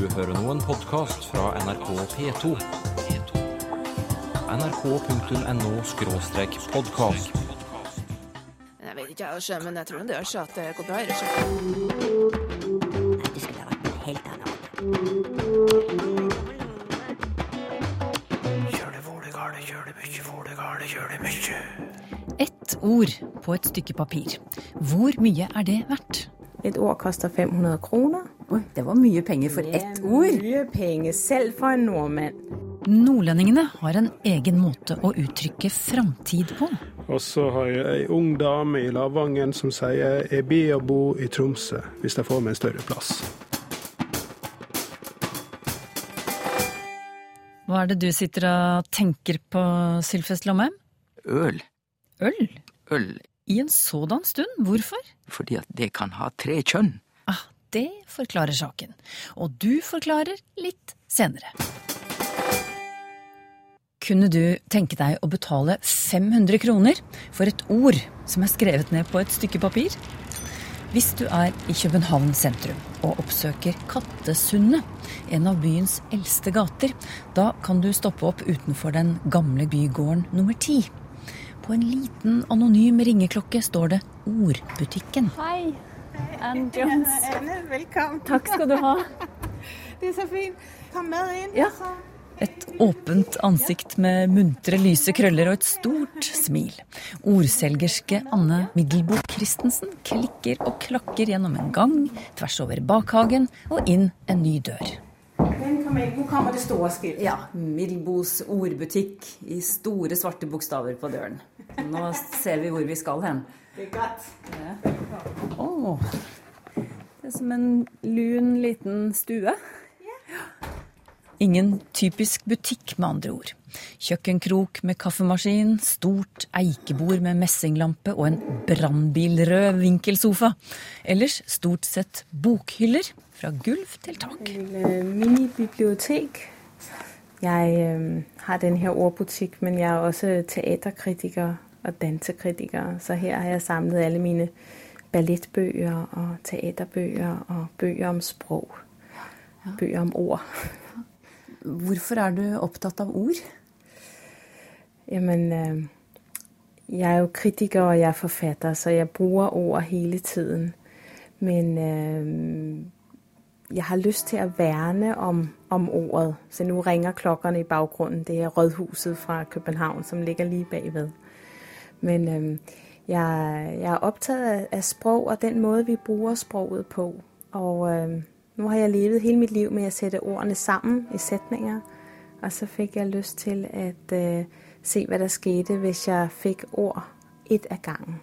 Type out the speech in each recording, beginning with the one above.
Du hører nå en podkast fra NRK P2. nrk.no-podkast. Jeg vet ikke, jeg, men jeg tror det gjør seg at det går bra. i regi. Nei, det skulle ha vært helt annet. Ett ord på et stykke papir. Hvor mye er det verdt? Et ord koster 500 kroner. Oi, det var mye penger for ett ord. Mye penger, selv for en nordmann. Nordlendingene har en egen måte å uttrykke framtid på. Og så har jeg ei ung dame i Lavangen som sier jeg blir å bo i Tromsø hvis jeg får meg en større plass. Hva er det du sitter og tenker på, Sylfest Lomheim? Øl. Øl? Øl I en sådan stund? Hvorfor? fordi at det kan ha tre kjønn. Det forklarer saken. Og du forklarer litt senere. Kunne du tenke deg å betale 500 kroner for et ord som er skrevet ned på et stykke papir? Hvis du er i København sentrum og oppsøker Kattesundet, en av byens eldste gater, da kan du stoppe opp utenfor den gamle bygården nummer ti. På en liten anonym ringeklokke står det Ordbutikken. Hei, Ann Jones. Anne, velkommen. Takk skal du ha. Det er så fint. Kom med inn. Ja. Et åpent ansikt med muntre, lyse krøller og et stort smil. Ordselgerske Anne Middelbo Christensen klikker og klakker gjennom en gang, tvers over bakhagen og inn en ny dør. Kommer inn. Det stå. Ja, Middelbos ordbutikk i store svarte bokstaver på døren. Nå ser vi hvor vi skal hen. Det er godt. Det er som en lun liten stue. Ingen typisk butikk, med andre ord. Kjøkkenkrok med kaffemaskin, stort eikebord med messinglampe og en brannbilrød vinkelsofa. Ellers stort sett bokhyller fra gulv til tak. minibibliotek. Jeg har denne her ordbutikk, men jeg er også teaterkritiker og dansekritiker. Så her har jeg samlet alle mine ballettbøker og teaterbøker og bøker om språk. Bøker om ord. Hvorfor er du opptatt av ord? Jamen, øh, jeg er jo kritiker, og jeg er forfatter, så jeg bruger ord hele tiden. Men øh, jeg har lyst til å værne om, om ordet. Så nå ringer klokkerne i baggrunden. Det er Rødhuset fra København, som ligger lige bagved. Men øh, jeg, jeg er optaget af, af sprog og den måde, vi bruger sproget på. Og øh, nu har jeg levet hele mit liv med at sætte ordene sammen i sætninger. Og så fik jeg lyst til at øh, se, hvad der skete, hvis jeg fik ord et af gangen.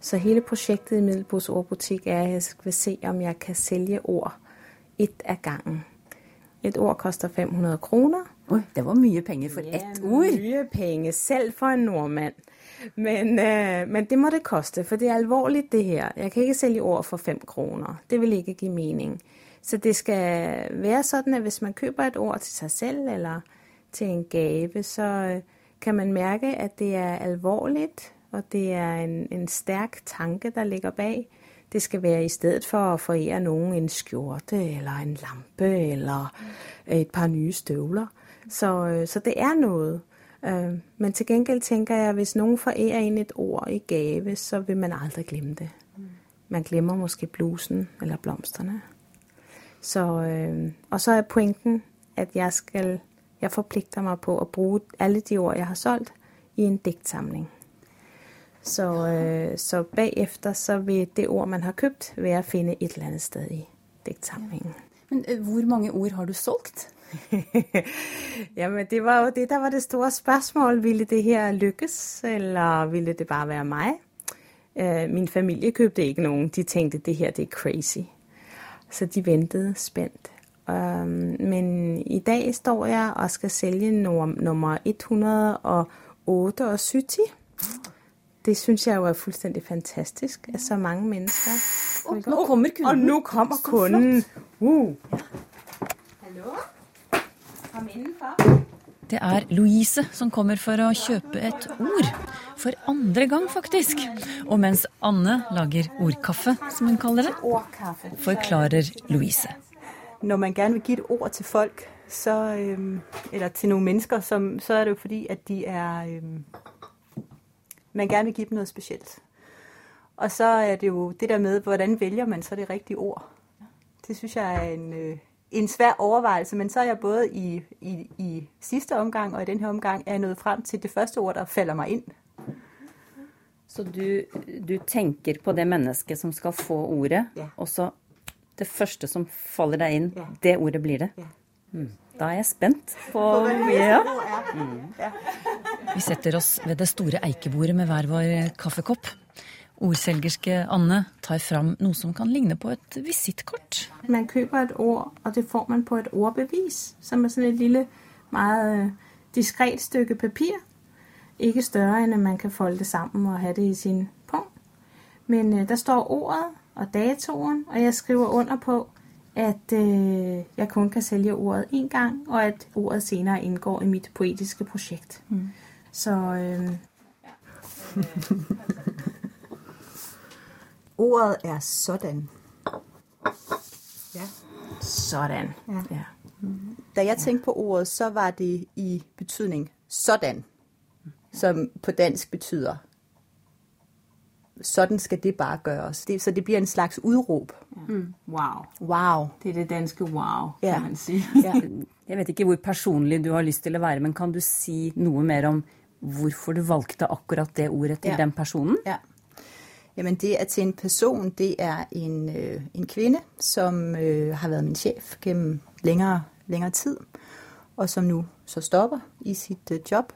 Så hele projektet i Middelbos Ordbutik er, at jeg skal se, om jeg kan sælge ord et af gangen. Et ord koster 500 kroner. Oi, det var mye penger for ett ord. Mye penge, selv for en nordmand. Men, øh, men det må det koste, for det er alvorligt det her. Jeg kan ikke sælge ord for 5 kroner. Det vil ikke give mening. Så det skal være sådan, at hvis man køber et ord til sig selv eller til en gave, så øh, kan man mærke, at det er alvorligt, og det er en, en stærk tanke, der ligger bag. Det skal være i stedet for at forære nogen en skjorte, eller en lampe, eller et par nye støvler. Så, øh, så det er noget. Men til gengæld tænker jeg, at hvis nogen forærer en et ord i gave, så vil man aldrig glemme det. Man glemmer måske blusen eller blomsterne. Så, øh, og så er pointen, at jeg skal, jeg forpligter mig på at bruge alle de ord, jeg har solgt, i en digtsamling. Så, øh, så bagefter så vil det ord, man har købt, være at finde et eller andet sted i digtsamlingen. Men øh, hvor mange ord har du solgt? Jamen, det var jo det, der var det store spørsmål. Ville det her lykkes, eller ville det bare være meg? Øh, min familie købte ikke noen. De tenkte, det her det er crazy. Så de ventet spændt. Men i dag står jeg og skal sælge nummer, nummer 178. Det synes jeg jo er fuldstændig fantastisk, at så mange mennesker... nå kommer kunden. Og nu kommer kunden. Uh. Hallo? Det er Louise som kommer for å kjøpe et ord. For andre gang, faktisk. Og mens Anne lager ordkaffe, som hun kaller det, forklarer Louise. når man gerne vil gi et ord til folk, så, eller til noen mennesker, så er det jo fordi, at de er, man gerne vil gi dem noe spesielt. Og så er det jo det der med, hvordan velger man så det riktige ord. Det synes jeg er en, øh, en svær overvejelse, men så er jeg både i, i, i sidste omgang og i den her omgang er jeg nået frem til det første ord, der falder mig ind. Så du, du tenker på det mennesket som skal få ordet, Ja. og så det første som faller deg inn, Ja. det ordet blir det? Ja. Mm. Da er jeg spent på ja. er. Vi setter oss ved det store eikebordet med hver vår kaffekopp. Ordselgerske Anne tar fram noe som kan ligne på et visittkort. Man kjøper et ord, og det får man på et ordbevis, som er sånn et lille, meget øh, diskret stykke papir. Ikke større, enn at man kan folde sammen og ha det i sin pung. Men øh, der står ordet og datoen, og jeg skriver under på, at øh, jeg kun kan selge ordet én gang, og at ordet senere inngår i mitt poetiske prosjekt. Mm. Så øh, Ordet er sådan. Ja. sådan. Ja. Ja. Da jeg tænkte på ordet, så var det i betydning sådan, som på dansk betyder, sådan skal det bare gøres. Det, så det blir en slags udråb. Wow. Wow. Det er det danske wow, Ja. kan man si. Ja. Jeg vet ikke hvor personlig du har lyst til å være, men kan du si noe mer om hvorfor du valgte akkurat det ordet til Ja. den personen? Ja. Jamen det er til en person, det er en, øh, en kvinde, som øh, har været min chef gennem længere, længere tid, og som nu så stopper i sit øh, job.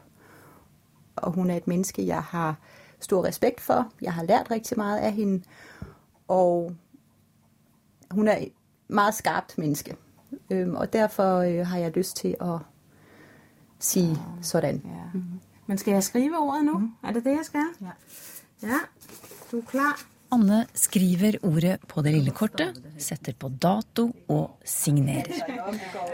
Og hun er et menneske, jeg har stor respekt for. Jeg har lært rigtig meget af hende, og hun er et meget skarpt menneske. Og derfor øh, har jeg lyst til at sige sådan. Ja. Men skal jeg skrive ordet nu? Er det det, jeg skal? Ja. Ja. Anne skriver ordet på det lille kortet, setter på dato og signerer.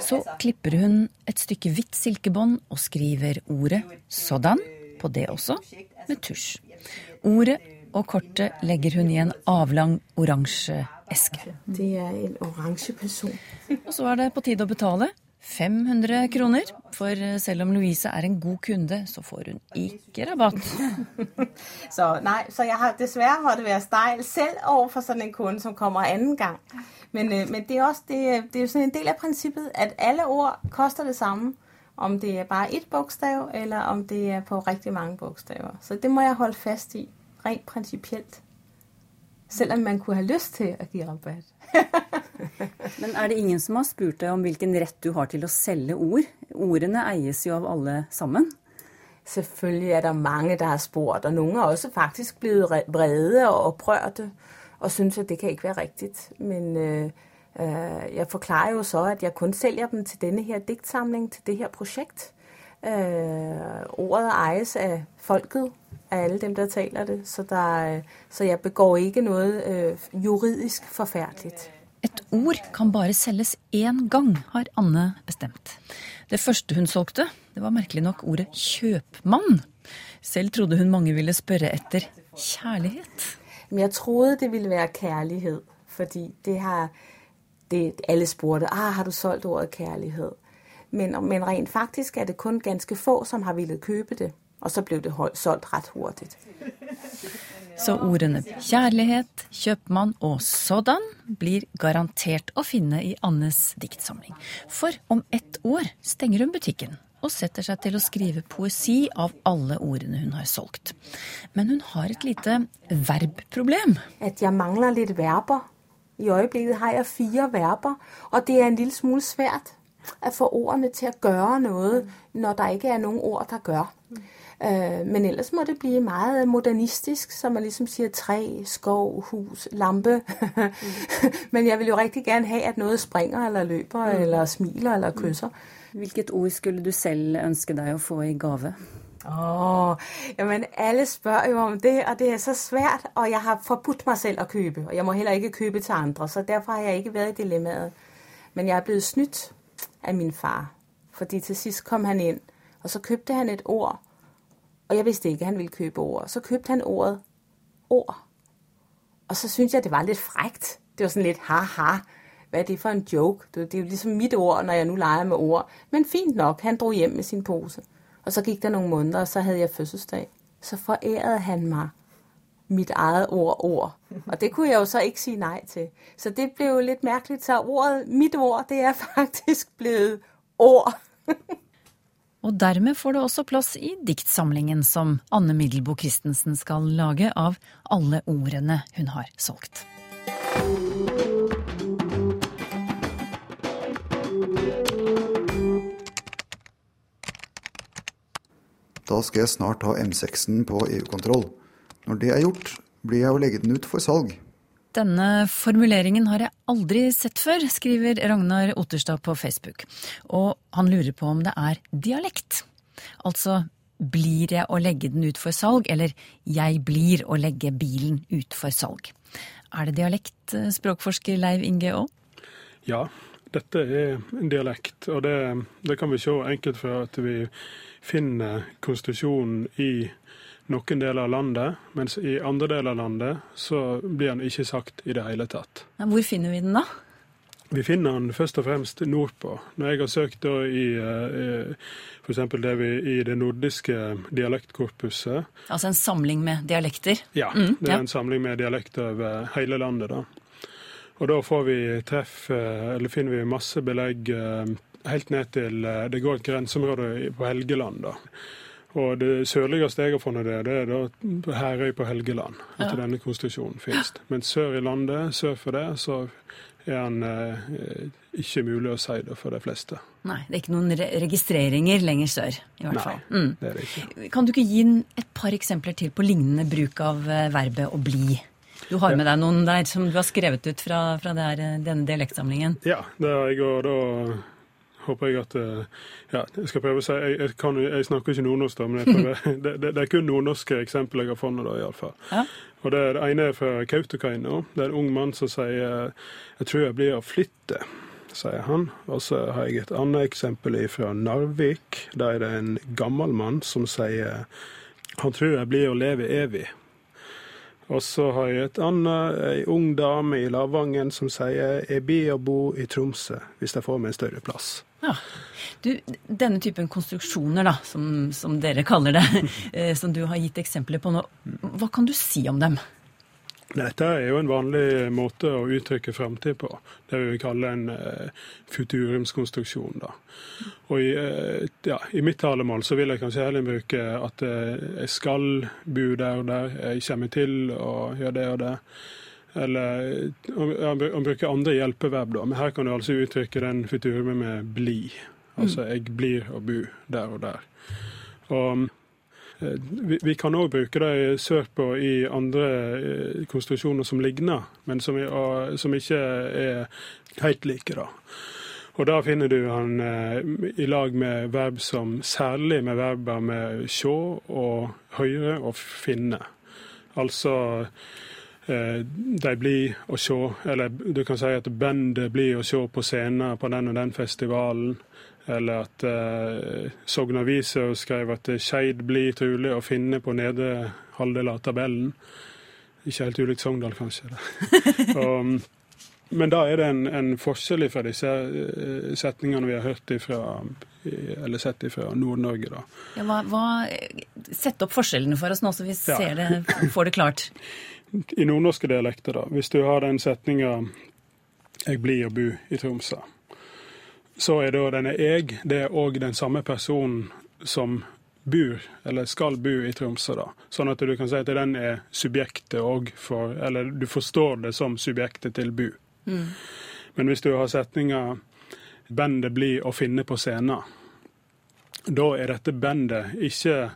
Så klipper hun et stykke hvitt silkebånd og skriver ordet 'sådan' på det også, med tusj. Ordet og kortet legger hun i en avlang oransje eske. Det er en oransje person. Og så er det på tide å betale. 500 kroner. For selv om Louise er en god kunde, så får hun ikke rabatt. Så nei, så jeg har dessverre måtte være steil selv over for sådan en kunde, som kommer annen gang. Men, øh, men det er også det, det er jo en del av prinsippet at alle ord koster det samme. Om det er bare ett bokstav, eller om det er på riktig mange bokstaver. Så det må jeg holde fast i, rent prinsipielt. Selv om man kunne ha lyst til å gi rabat. Men er det ingen som har spurt deg om hvilken rett du har til å selge ord? Ordene eies jo av alle sammen. Selvfølgelig er det mange, der har spurt, og noen har også faktisk blitt re- vrede og opprørte og synes, at det kan ikke være riktig. Men øh, øh, jeg forklarer jo så, at jeg kun selger dem til denne her diktsamling, til det her prosjekt. Øh, ordet eies av folket, av alle dem, der taler det, så, der, øh, så jeg begår ikke noe øh, juridisk forfærdeligt. Et ord kan bare selges én gang, har Anne bestemt. Det første hun solgte, det var merkelig nok ordet kjøpmann. Selv trodde hun mange ville spørre etter kjærlighet. Men jeg trodde det ville være kjærlighet, fordi det har det, alle spurte ah, har du solgt ordet kjærlighet. Men, men rent faktisk er det kun ganske få, som har ville kjøpe det, og så ble det solgt rett hurtigt. Så ordene kjærlighet, kjøpmann og sådan blir garantert å finne i Annes diktsamling. For om ett år stenger hun butikken og setter seg til å skrive poesi av alle ordene hun har solgt. Men hun har et lite verbproblem. At jeg mangler litt verber. I øyeblikket har jeg fire verber, og det er en lille smule svært å få ordene til å gjøre noe når det ikke er noen ord, der gør. Øh, men ellers må det blive meget modernistisk, så man ligesom siger træ, skov, hus, lampe. men jeg vil jo rigtig gerne have, at noget springer, eller løber, eller smiler, eller kysser. Hvilket ord skulle du selv ønske deg å få i gave? Åh, jamen alle spørger jo om det, og det er så svært, og jeg har forbudt mig selv at købe, og jeg må heller ikke købe til andre, så derfor har jeg ikke været i dilemmaet. Men jeg er blevet snydt af min far, fordi til sidst kom han ind, og så købte han et ord, og jeg vidste ikke, at han ville købe ord. Så købte han ordet ord, og så syntes jeg, det var lidt frækt. Det var sådan lidt haha, hva er det for en joke? Det er jo liksom mitt ord når jeg nu leger med ord. Men fint nok, han dro hjem med sin pose. Og så gikk det noen måneder, og så hadde jeg fødselsdag. Så forærede han meg mitt eget ord ord. Og det kunne jeg jo så ikke si nei til. Så det ble jo litt merkelig. Så ordet, mitt ord, det er faktisk blevet ord. Og dermed får det også plass i diktsamlingen som Anne Middelboe Christensen skal lage av alle ordene hun har solgt. Da skal jeg snart ha M6-en på EU-kontroll. Når det er gjort, blir jeg å legge den ut for salg. Denne formuleringen har jeg aldri sett før, skriver Ragnar Otterstad på Facebook. Og han lurer på om det er dialekt. Altså blir jeg å legge den ut for salg, eller jeg blir å legge bilen ut for salg. Er det dialekt, språkforsker Leiv Inge Aa? Ja, dette er en dialekt. Og det, det kan vi se enkelt fra at vi finner konstitusjonen i noen deler av landet, mens i andre deler av landet så blir den ikke sagt i det hele tatt. Hvor finner vi den da? Vi finner den først og fremst nordpå. Når jeg har søkt da i eh, f.eks. det vi i det nordiske dialektkorpuset Altså en samling med dialekter? Ja, Mm, det er ja. en samling med dialekter over hele landet. da. Og da får vi treff, eh, eller finner vi masse belegg eh, helt ned til Det går et grenseområde på Helgeland, da. Og det sørligste jeg har funnet der, det er da Herøy på Helgeland. At Ja. denne konstitusjonen finnes. Men sør i landet, sør for det, så er den eh, ikke mulig å si det for de fleste. Nei, det er ikke noen re registreringer lenger sør, i hvert Nei, fall. Mm. det er det ikke. Kan du ikke gi et par eksempler til på lignende bruk av eh, verbet å bli? Du har med deg noen der som du har skrevet ut fra, fra det her, eh, denne dialektsamlingen. Ja, det har jeg, og da håper jeg at eh, Ja, jeg skal prøve å si Jeg, jeg, kan, jeg snakker ikke nordnorsk, da, men prøver, det, det, det er kun nordnorske eksempler jeg har funnet, da, iallfall. Ja. Og det, det ene er fra Kautokeino. Det er en ung mann som sier 'Jeg tror jeg blir å flytte', sier han. Og så har jeg et annet eksempel fra Narvik. Der er det en gammel mann som sier 'Han tror jeg blir å leve evig'. Og så har jeg et annet, ei ung dame i Lavangen som sier 'jeg blir å bo i Tromsø hvis jeg får meg en større plass'. Ja. Du, denne typen konstruksjoner, da, som, som dere kaller det, eh, som du har gitt eksempler på nå, hva kan du si om dem? Dette er jo en vanlig måte å uttrykke framtid på. Det vi kaller kalle en uh, futurumskonstruksjon. da. Og i, uh, ja, I mitt talemål så vil jeg kanskje heller bruke at uh, jeg skal bo der og der, jeg kommer til å gjøre det og det. Eller han bruker andre hjelpeverb, da. Men her kan du altså uttrykke den futurumet med bli. Altså jeg blir å bo der og der. Og Eh, Vi, vi kan òg bruke det sørpå i andre eh, konstruksjoner som ligner, men som, er, som ikke er helt like. da. Og da finner du han eh, i lag med verb som særlig med verber med sjå og høyre og finne. Altså de blir å se, eller du kan si at bandet blir å se på scenen på den og den festivalen. Eller at eh, Sogn Avise skrev at Skeid blir trolig å finne på nedre halvdel av tabellen. Ikke helt ulikt Sogndal, kanskje. Og, men da er det en, en forskjell fra disse eh, setningene vi har hørt ifra, eller sett fra Nord-Norge. da. Ja, hva, hva, sett opp forskjellene for oss nå, så vi Ja. det, får det klart. I nordnorske dialekter, da. Hvis du har den setninga 'Jeg blir å bo i Tromsø', så er da denne 'jeg' det er òg den samme personen som bor, eller skal bo i Tromsø. da. Sånn at du kan si at den er subjektet òg for Eller du forstår det som subjektet til bu. Men hvis du har setninga 'bandet blir å finne på scenen', da er dette bandet ikke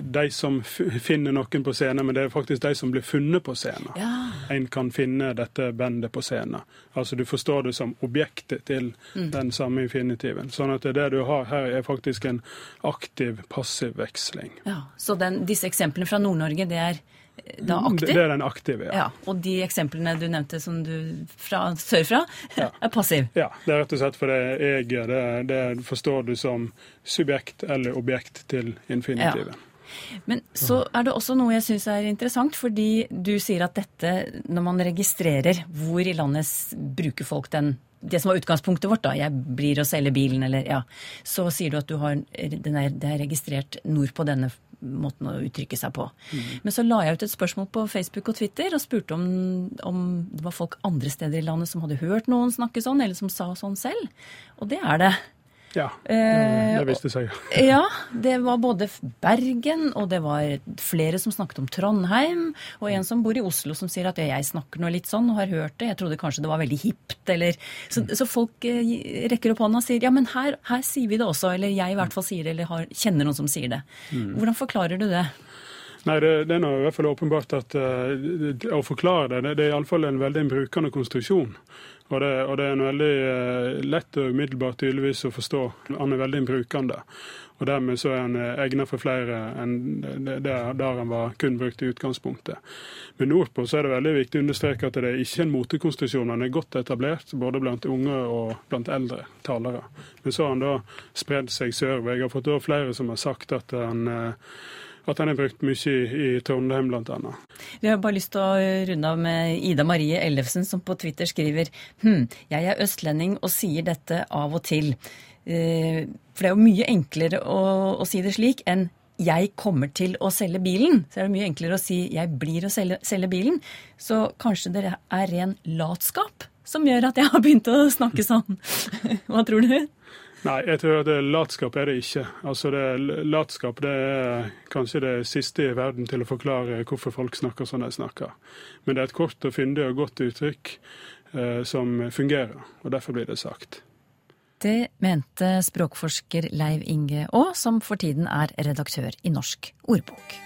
de som finner noen på scenen, men det er faktisk de som blir funnet på scenen. Ja. En kan finne dette bandet på scenen. Altså Du forstår det som objektet til den samme infinitiven. Sånn at det du har her, er faktisk en aktiv passiv veksling. Ja, så den, disse eksemplene fra Nord-Norge, det er eh, da aktiv? det er den aktive, ja. Ja, og de eksemplene du nevnte som du fra sørfra, Ja. er passiv. Ja, det er rett og slett fordi jeg det, det forstår du som subjekt eller objekt til infinitiven. Men så er det også noe jeg syns er interessant, fordi du sier at dette, når man registrerer hvor i landet bruker folk den det som var utgangspunktet vårt, da, jeg blir å selge bilen, eller ja, så sier du at du har, den er, det er registrert nordpå denne måten å uttrykke seg på. Men så la jeg ut et spørsmål på Facebook og Twitter og spurte om, om det var folk andre steder i landet som hadde hørt noen snakke sånn, eller som sa sånn selv. Og det er det. Ja, Eh, det viste seg. Ja, det var både Bergen, og det var flere som snakket om Trondheim, og en som bor i Oslo som sier at jeg snakker nå litt sånn og har hørt det. Jeg trodde kanskje det var veldig hipt, eller Så, så folk eh, rekker opp hånda og sier ja, men her, her sier vi det også, eller jeg i hvert fall sier det, eller har, kjenner noen som sier det. Hvordan forklarer du det? Nei, det, det er nå i hvert fall åpenbart at uh, å forklare det, det, det er iallfall en veldig en brukende konstruksjon. Og det, og det er en veldig uh, lett og umiddelbart tydeligvis å forstå. Han er veldig brukende. Og dermed så er han eh, egnet for flere enn det, det, der han var kun brukt i utgangspunktet. Men nordpå så er det veldig viktig å understreke at det er ikke en motekonstruksjon. Han er godt etablert både blant unge og blant eldre talere. Men så har han da spredd seg sørover. Jeg har fått flere som har sagt at han at den er brukt mye i, i Trondheim, annet. Vi har bare lyst til å runde av med Ida Marie Ellefsen, som på Twitter skriver hm, jeg er østlending og sier dette av og til. Eh, for det er jo mye enklere å, å si det slik enn jeg kommer til å selge bilen. Så er det mye enklere å si jeg blir å selge, selge bilen. Så kanskje det er ren latskap som gjør at jeg har begynt å snakke sånn. Hva tror du? Nei, jeg tror at latskap er det ikke. Altså det, Latskap det er kanskje det siste i verden til å forklare hvorfor folk snakker som de snakker. Men det er et kort og fyndig og godt uttrykk eh, som fungerer, og derfor blir det sagt. Det mente språkforsker Leiv Inge Aa, som for tiden er redaktør i Norsk ordbok.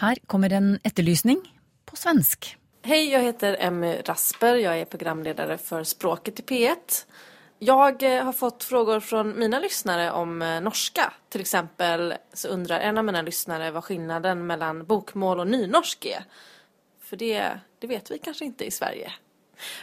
Her kommer en etterlysning på svensk. Hej, jag heter Emmy Rasper. Jag är programledare för Språket i P1. Jag eh, har fått frågor från mina lyssnare om eh, norska. Till exempel så undrar en av mina lyssnare vad skillnaden mellan bokmål och nynorsk är. För det, det vet vi kanske inte i Sverige.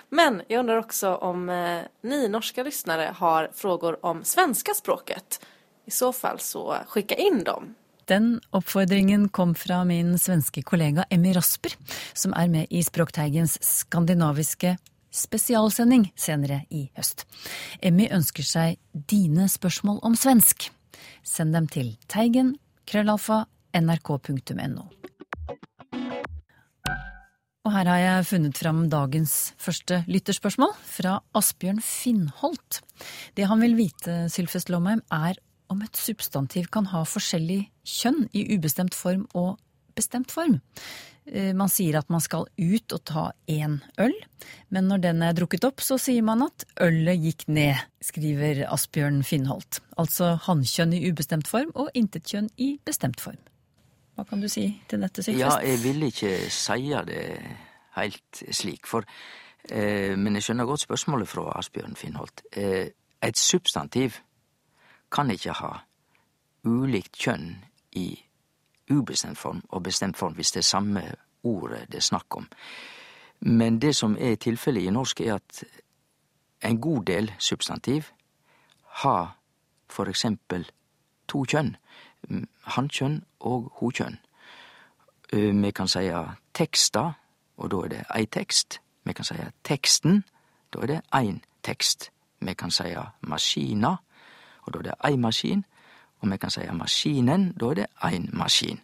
Men jag undrar också om eh, ni norska lyssnare har frågor om svenska språket. I så fall så skicka in dem. Den oppfordringen kom fra min svenske kollega Emmy Rasper, som er med i Språkteigens skandinaviske spesialsending senere i høst. Emmy ønsker seg dine spørsmål om svensk. Send dem til teigen krøllalfa nrk.no. Og her har jeg funnet fram dagens første lytterspørsmål, fra Asbjørn Finnholt. Det han vil vite, Sylfest Lomheim, er om et substantiv kan ha forskjellig kjønn i ubestemt form og bestemt form. Eh, Man sier at man skal ut og ta én øl, men når den er drukket opp, så sier man at ølet gikk ned, skriver Asbjørn Finnholt. Altså hannkjønn i ubestemt form og intetkjønn i bestemt form. Hva kan du si til dette, Ja, jeg vil ikke si det helt slik, for eh, Men jeg skjønner godt spørsmålet fra Asbjørn Finnholt. Eh, et substantiv kan ikke ha ulikt kjønn i ubestemt form og bestemt form hvis det er samme ordet det er snakk om. Men det som er tilfellet i norsk, er at en god del substantiv har for eksempel to kjønn, hannkjønn og hokjønn. Me kan seia teksta, og da er det ei tekst. Vi kan seia teksten, da er det ein tekst. Vi kan seia maskina, og da er det ei maskin. Og vi kan seie maskinen, da er det ein maskin.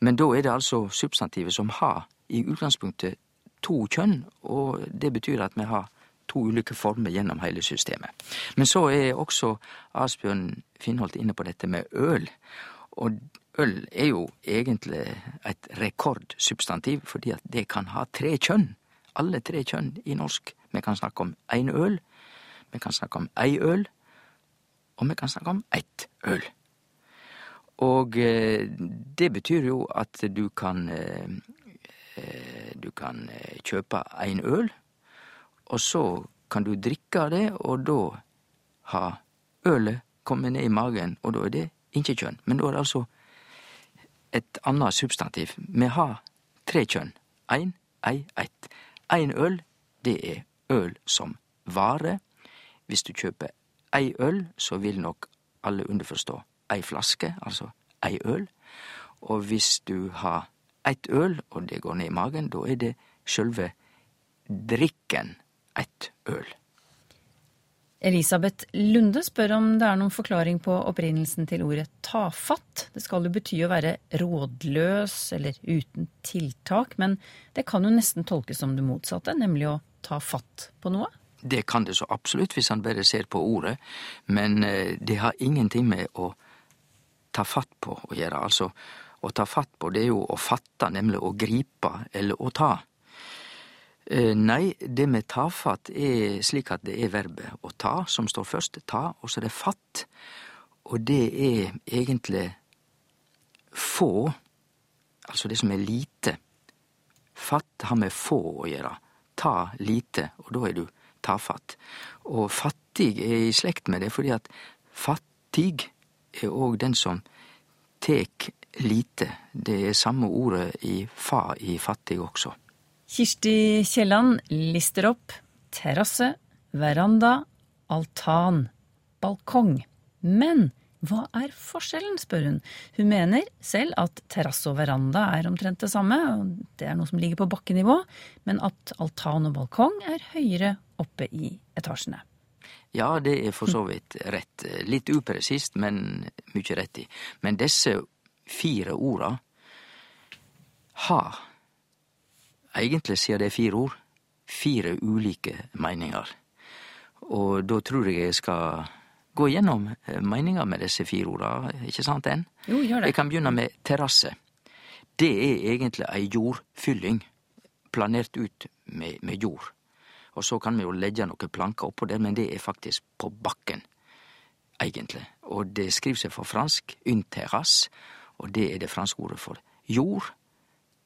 Men da er det altså substantivet som har i utgangspunktet to kjønn, og det betyr at vi har to ulike former gjennom hele systemet. Men så er også Asbjørn Finnholt inne på dette med øl. Og øl er jo egentlig et rekordsubstantiv, fordi at det kan ha tre kjønn. Alle tre kjønn i norsk. Vi kan snakke om ein øl, vi kan snakke om ei øl, og vi kan snakke om ett øl. Og eh, det betyr jo at du kan eh, eh, Du kan kjøpe en øl, og så kan du drikke det, og da har ølet kommet ned i magen, og da er det ikke kjønn. Men da er det altså et annet substantiv. Vi har tre kjønn. Ein, ei, ett. Ein øl, det er øl som vare. Hvis du kjøper ei øl, så vil nok alle underforstå ei flaske, altså ei øl. Og hvis du har eitt øl, og det går ned i magen, da er det sjølve drikken eitt øl. Elisabeth Lunde spør om det er noen forklaring på opprinnelsen til ordet tafatt. Det skal jo bety å være rådløs eller uten tiltak, men det kan jo nesten tolkes som det motsatte, nemlig å ta fatt på noe? Det kan det så absolutt, hvis han bare ser på ordet, men eh, det har ingenting med å ta fatt på å gjøre. Altså, å ta fatt på, det er jo å fatte, nemlig å gripe eller å ta. Eh, nei, det med tafatt er slik at det er verbet å ta som står først, ta, og så er det fatt. Og det er egentlig få, altså det som er lite. Fatt har med få å gjøre. Ta lite, og da er du tafatt. Og fattig er i slekt med det, fordi at fattig er òg den som tek lite. Det er samme ordet i fa i fattig også. Kirsti Kielland lister opp terrasse, veranda, altan, balkong. Men hva er forskjellen, spør hun. Hun mener selv at terrasse og veranda er omtrent det samme, det er noe som ligger på bakkenivå, men at altan og balkong er høyere oppe i etasjene. Ja, det er for så vidt rett. Litt upresist, men mykje rett i. Men disse fire orda har egentlig, sier det fire ord, fire ulike meiningar. Og da tror jeg jeg skal gå gjennom meninga med disse fire orda, ikke sant, enn? Jo, gjør det. Jeg kan begynne med terrasse. Det er egentlig ei jordfylling, planert ut med, med jord. Og så kan vi jo leggje noen planker oppå der, men det er faktisk på bakken, egentlig. Og det skriver seg for fransk un terrasse, og det er det franske ordet for jord,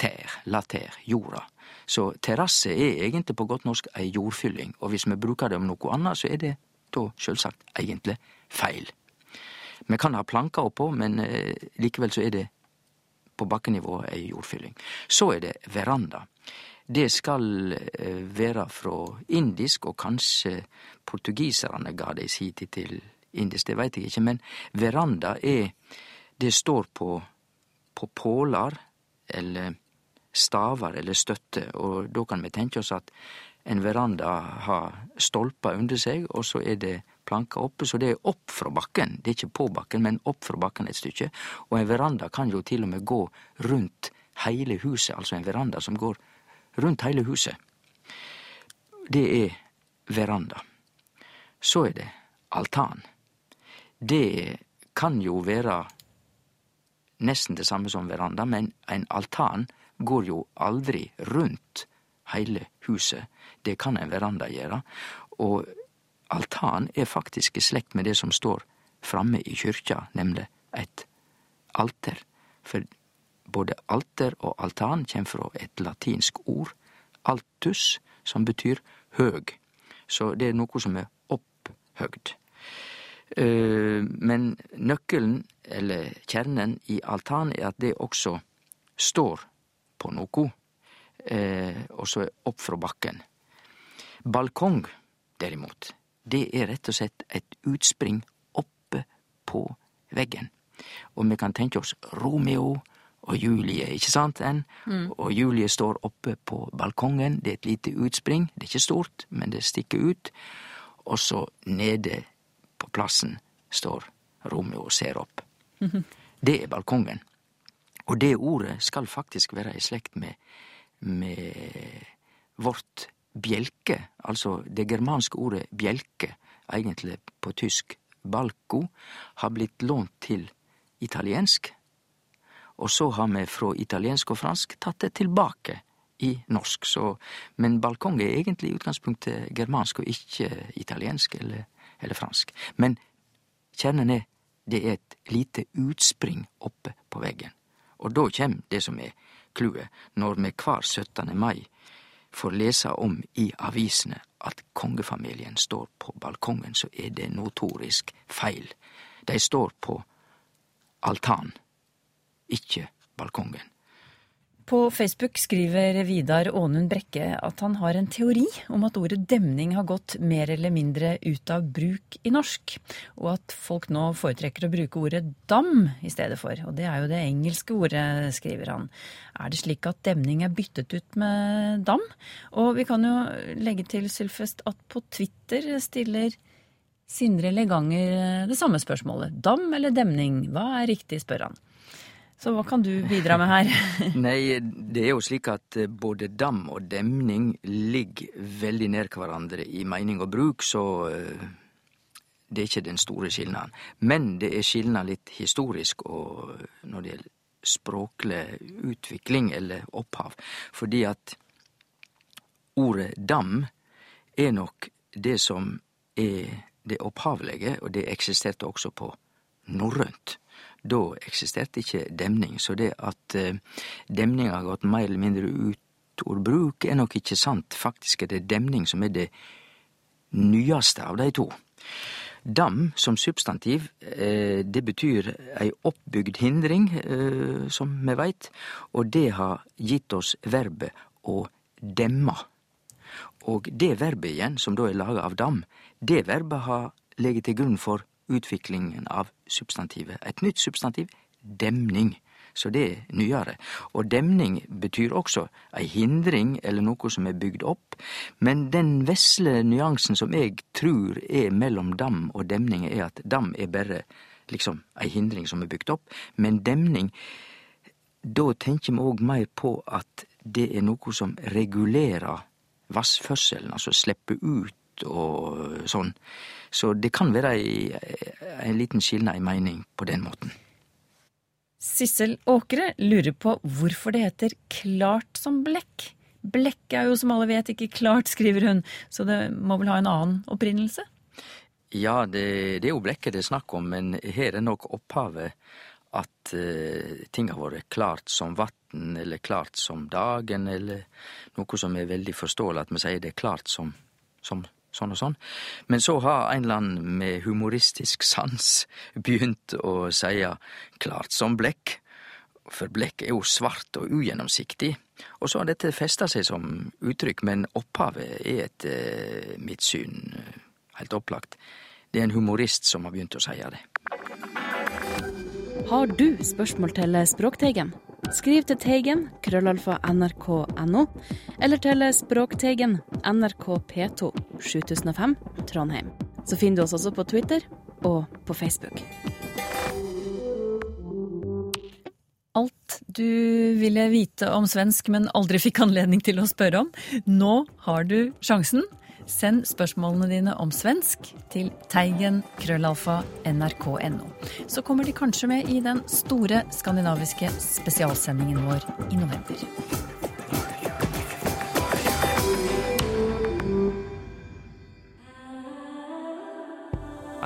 ter, la ter, jorda. Så terrasse er egentlig på godt norsk ei jordfylling, og hvis vi bruker det om noe annet, så er det da sjølvsagt egentlig feil. Vi kan ha planker oppå, men eh, likevel så er det på bakkenivå ei jordfylling. Så er det veranda. Det skal eh, være fra indisk, og kanskje portugiserne ga det si tid til indisk, det veit jeg ikke, men veranda er Det står på, på pålar eller stavar eller støtte, og da kan vi tenke oss at en veranda har stolper under seg, og så er det planker oppe, så det er opp fra bakken. Det er ikke på bakken, men opp fra bakken et stykke. Og en veranda kan jo til og med gå rundt hele huset, altså en veranda som går rundt hele huset. Det er veranda. Så er det altan. Det kan jo være nesten det samme som veranda, men en altan går jo aldri rundt heile huset. Det kan en veranda gjere. Og altan er faktisk i slekt med det som står framme i kyrkja, nemlig et alter. For både alter og altan kjem frå et latinsk ord, altus, som betyr høg. Så det er noe som er opphøgd. Men nøkkelen, eller kjernen, i altan er at det også står på noko, eh, og så opp fra bakken. Balkong, derimot, det er rett og slett et utspring oppe på veggen. Og vi kan tenke oss Romeo og Julie, ikke sant? En? Mm. Og Julie står oppe på balkongen, det er et lite utspring, det er ikke stort, men det stikker ut. Og så nede på plassen står Romeo og ser opp. Mm -hmm. Det er balkongen. Og det ordet skal faktisk være i slekt med, med vårt bjelke, altså det germanske ordet bjelke, egentlig på tysk balko, har blitt lånt til italiensk. Og så har vi fra italiensk og fransk tatt det tilbake i norsk. Så, men balkong er egentlig i utgangspunktet germansk og ikke italiensk eller, eller fransk. Men kjernen er det er et lite utspring oppe på veggen. Og da kjem det som er clouet, når me kvar 17. mai får lese om i avisene at kongefamilien står på balkongen, så er det notorisk feil. Dei står på altan, ikkje balkongen. På Facebook skriver Vidar Ånund Brekke at han har en teori om at ordet demning har gått mer eller mindre ut av bruk i norsk, og at folk nå foretrekker å bruke ordet dam i stedet for. Og det er jo det engelske ordet, skriver han. Er det slik at demning er byttet ut med dam? Og vi kan jo legge til, Sylfest, at på Twitter stiller Sindre Leganger det samme spørsmålet. Dam eller demning? Hva er riktig, spør han. Så hva kan du bidra med her? Nei, det er jo slik at eh, både dam og demning ligger veldig nær hverandre i mening og bruk, så eh, det er ikke den store skilnaden. Men det er skilnad litt historisk og når det gjelder språklig utvikling eller opphav. Fordi at ordet dam er nok det som er det opphavlige, og det eksisterte også på norrønt. Da eksisterte ikke demning, så det at demninga demning har gått mer eller mindre ut av bruk, er nok ikke sant. Faktisk er det demning som er det nyeste av de to. Dam som substantiv, eh, det betyr ei oppbygd hindring, eh, som vi veit, og det har gitt oss verbet å demma. Og det verbet igjen, som da er laga av dam, det verbet har ligget til grunn for utviklingen av substantivet. Et nytt substantiv demning. Så det er nyere. Og demning betyr også ei hindring eller noe som er bygd opp. Men den vesle nyansen som jeg tror er mellom dam og demning, er at dam er bare liksom ei hindring som er bygd opp. Men demning, da tenker vi òg mer på at det er noe som regulerer vassførselen, altså slipper ut og sånn. Så det kan være en liten skilnad i mening på den måten. Sissel Åkre lurer på hvorfor det heter klart som blekk. Blekk er jo som alle vet ikke klart, skriver hun, så det må vel ha en annen opprinnelse? Ja, det, det er jo blekket det er snakk om, men her er nok opphavet at uh, ting har vært klart som vann, eller klart som dagen, eller noe som er veldig forståelig at vi sier det er klart som, som sånn og sånn. Men så har en eller annen med humoristisk sans begynt å seie klart som blekk, for blekk er jo svart og ugjennomsiktig. Og så har dette festa seg som uttrykk, men opphavet er etter eh, mitt syn helt opplagt. Det er en humorist som har begynt å seie det. Har du spørsmål til Språkteigen? Skriv til Teigen, krøllalfa nrk.no, eller til Språkteigen, NRK P2, 7005, Trondheim. Så finner du oss også på Twitter og på Facebook. Alt du ville vite om svensk, men aldri fikk anledning til å spørre om. Nå har du sjansen. Send spørsmålene dine om svensk til teigen krøllalfa nrk.no. Så kommer de kanskje med i den store skandinaviske spesialsendingen vår i november.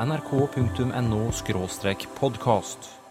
nrk.no podkast.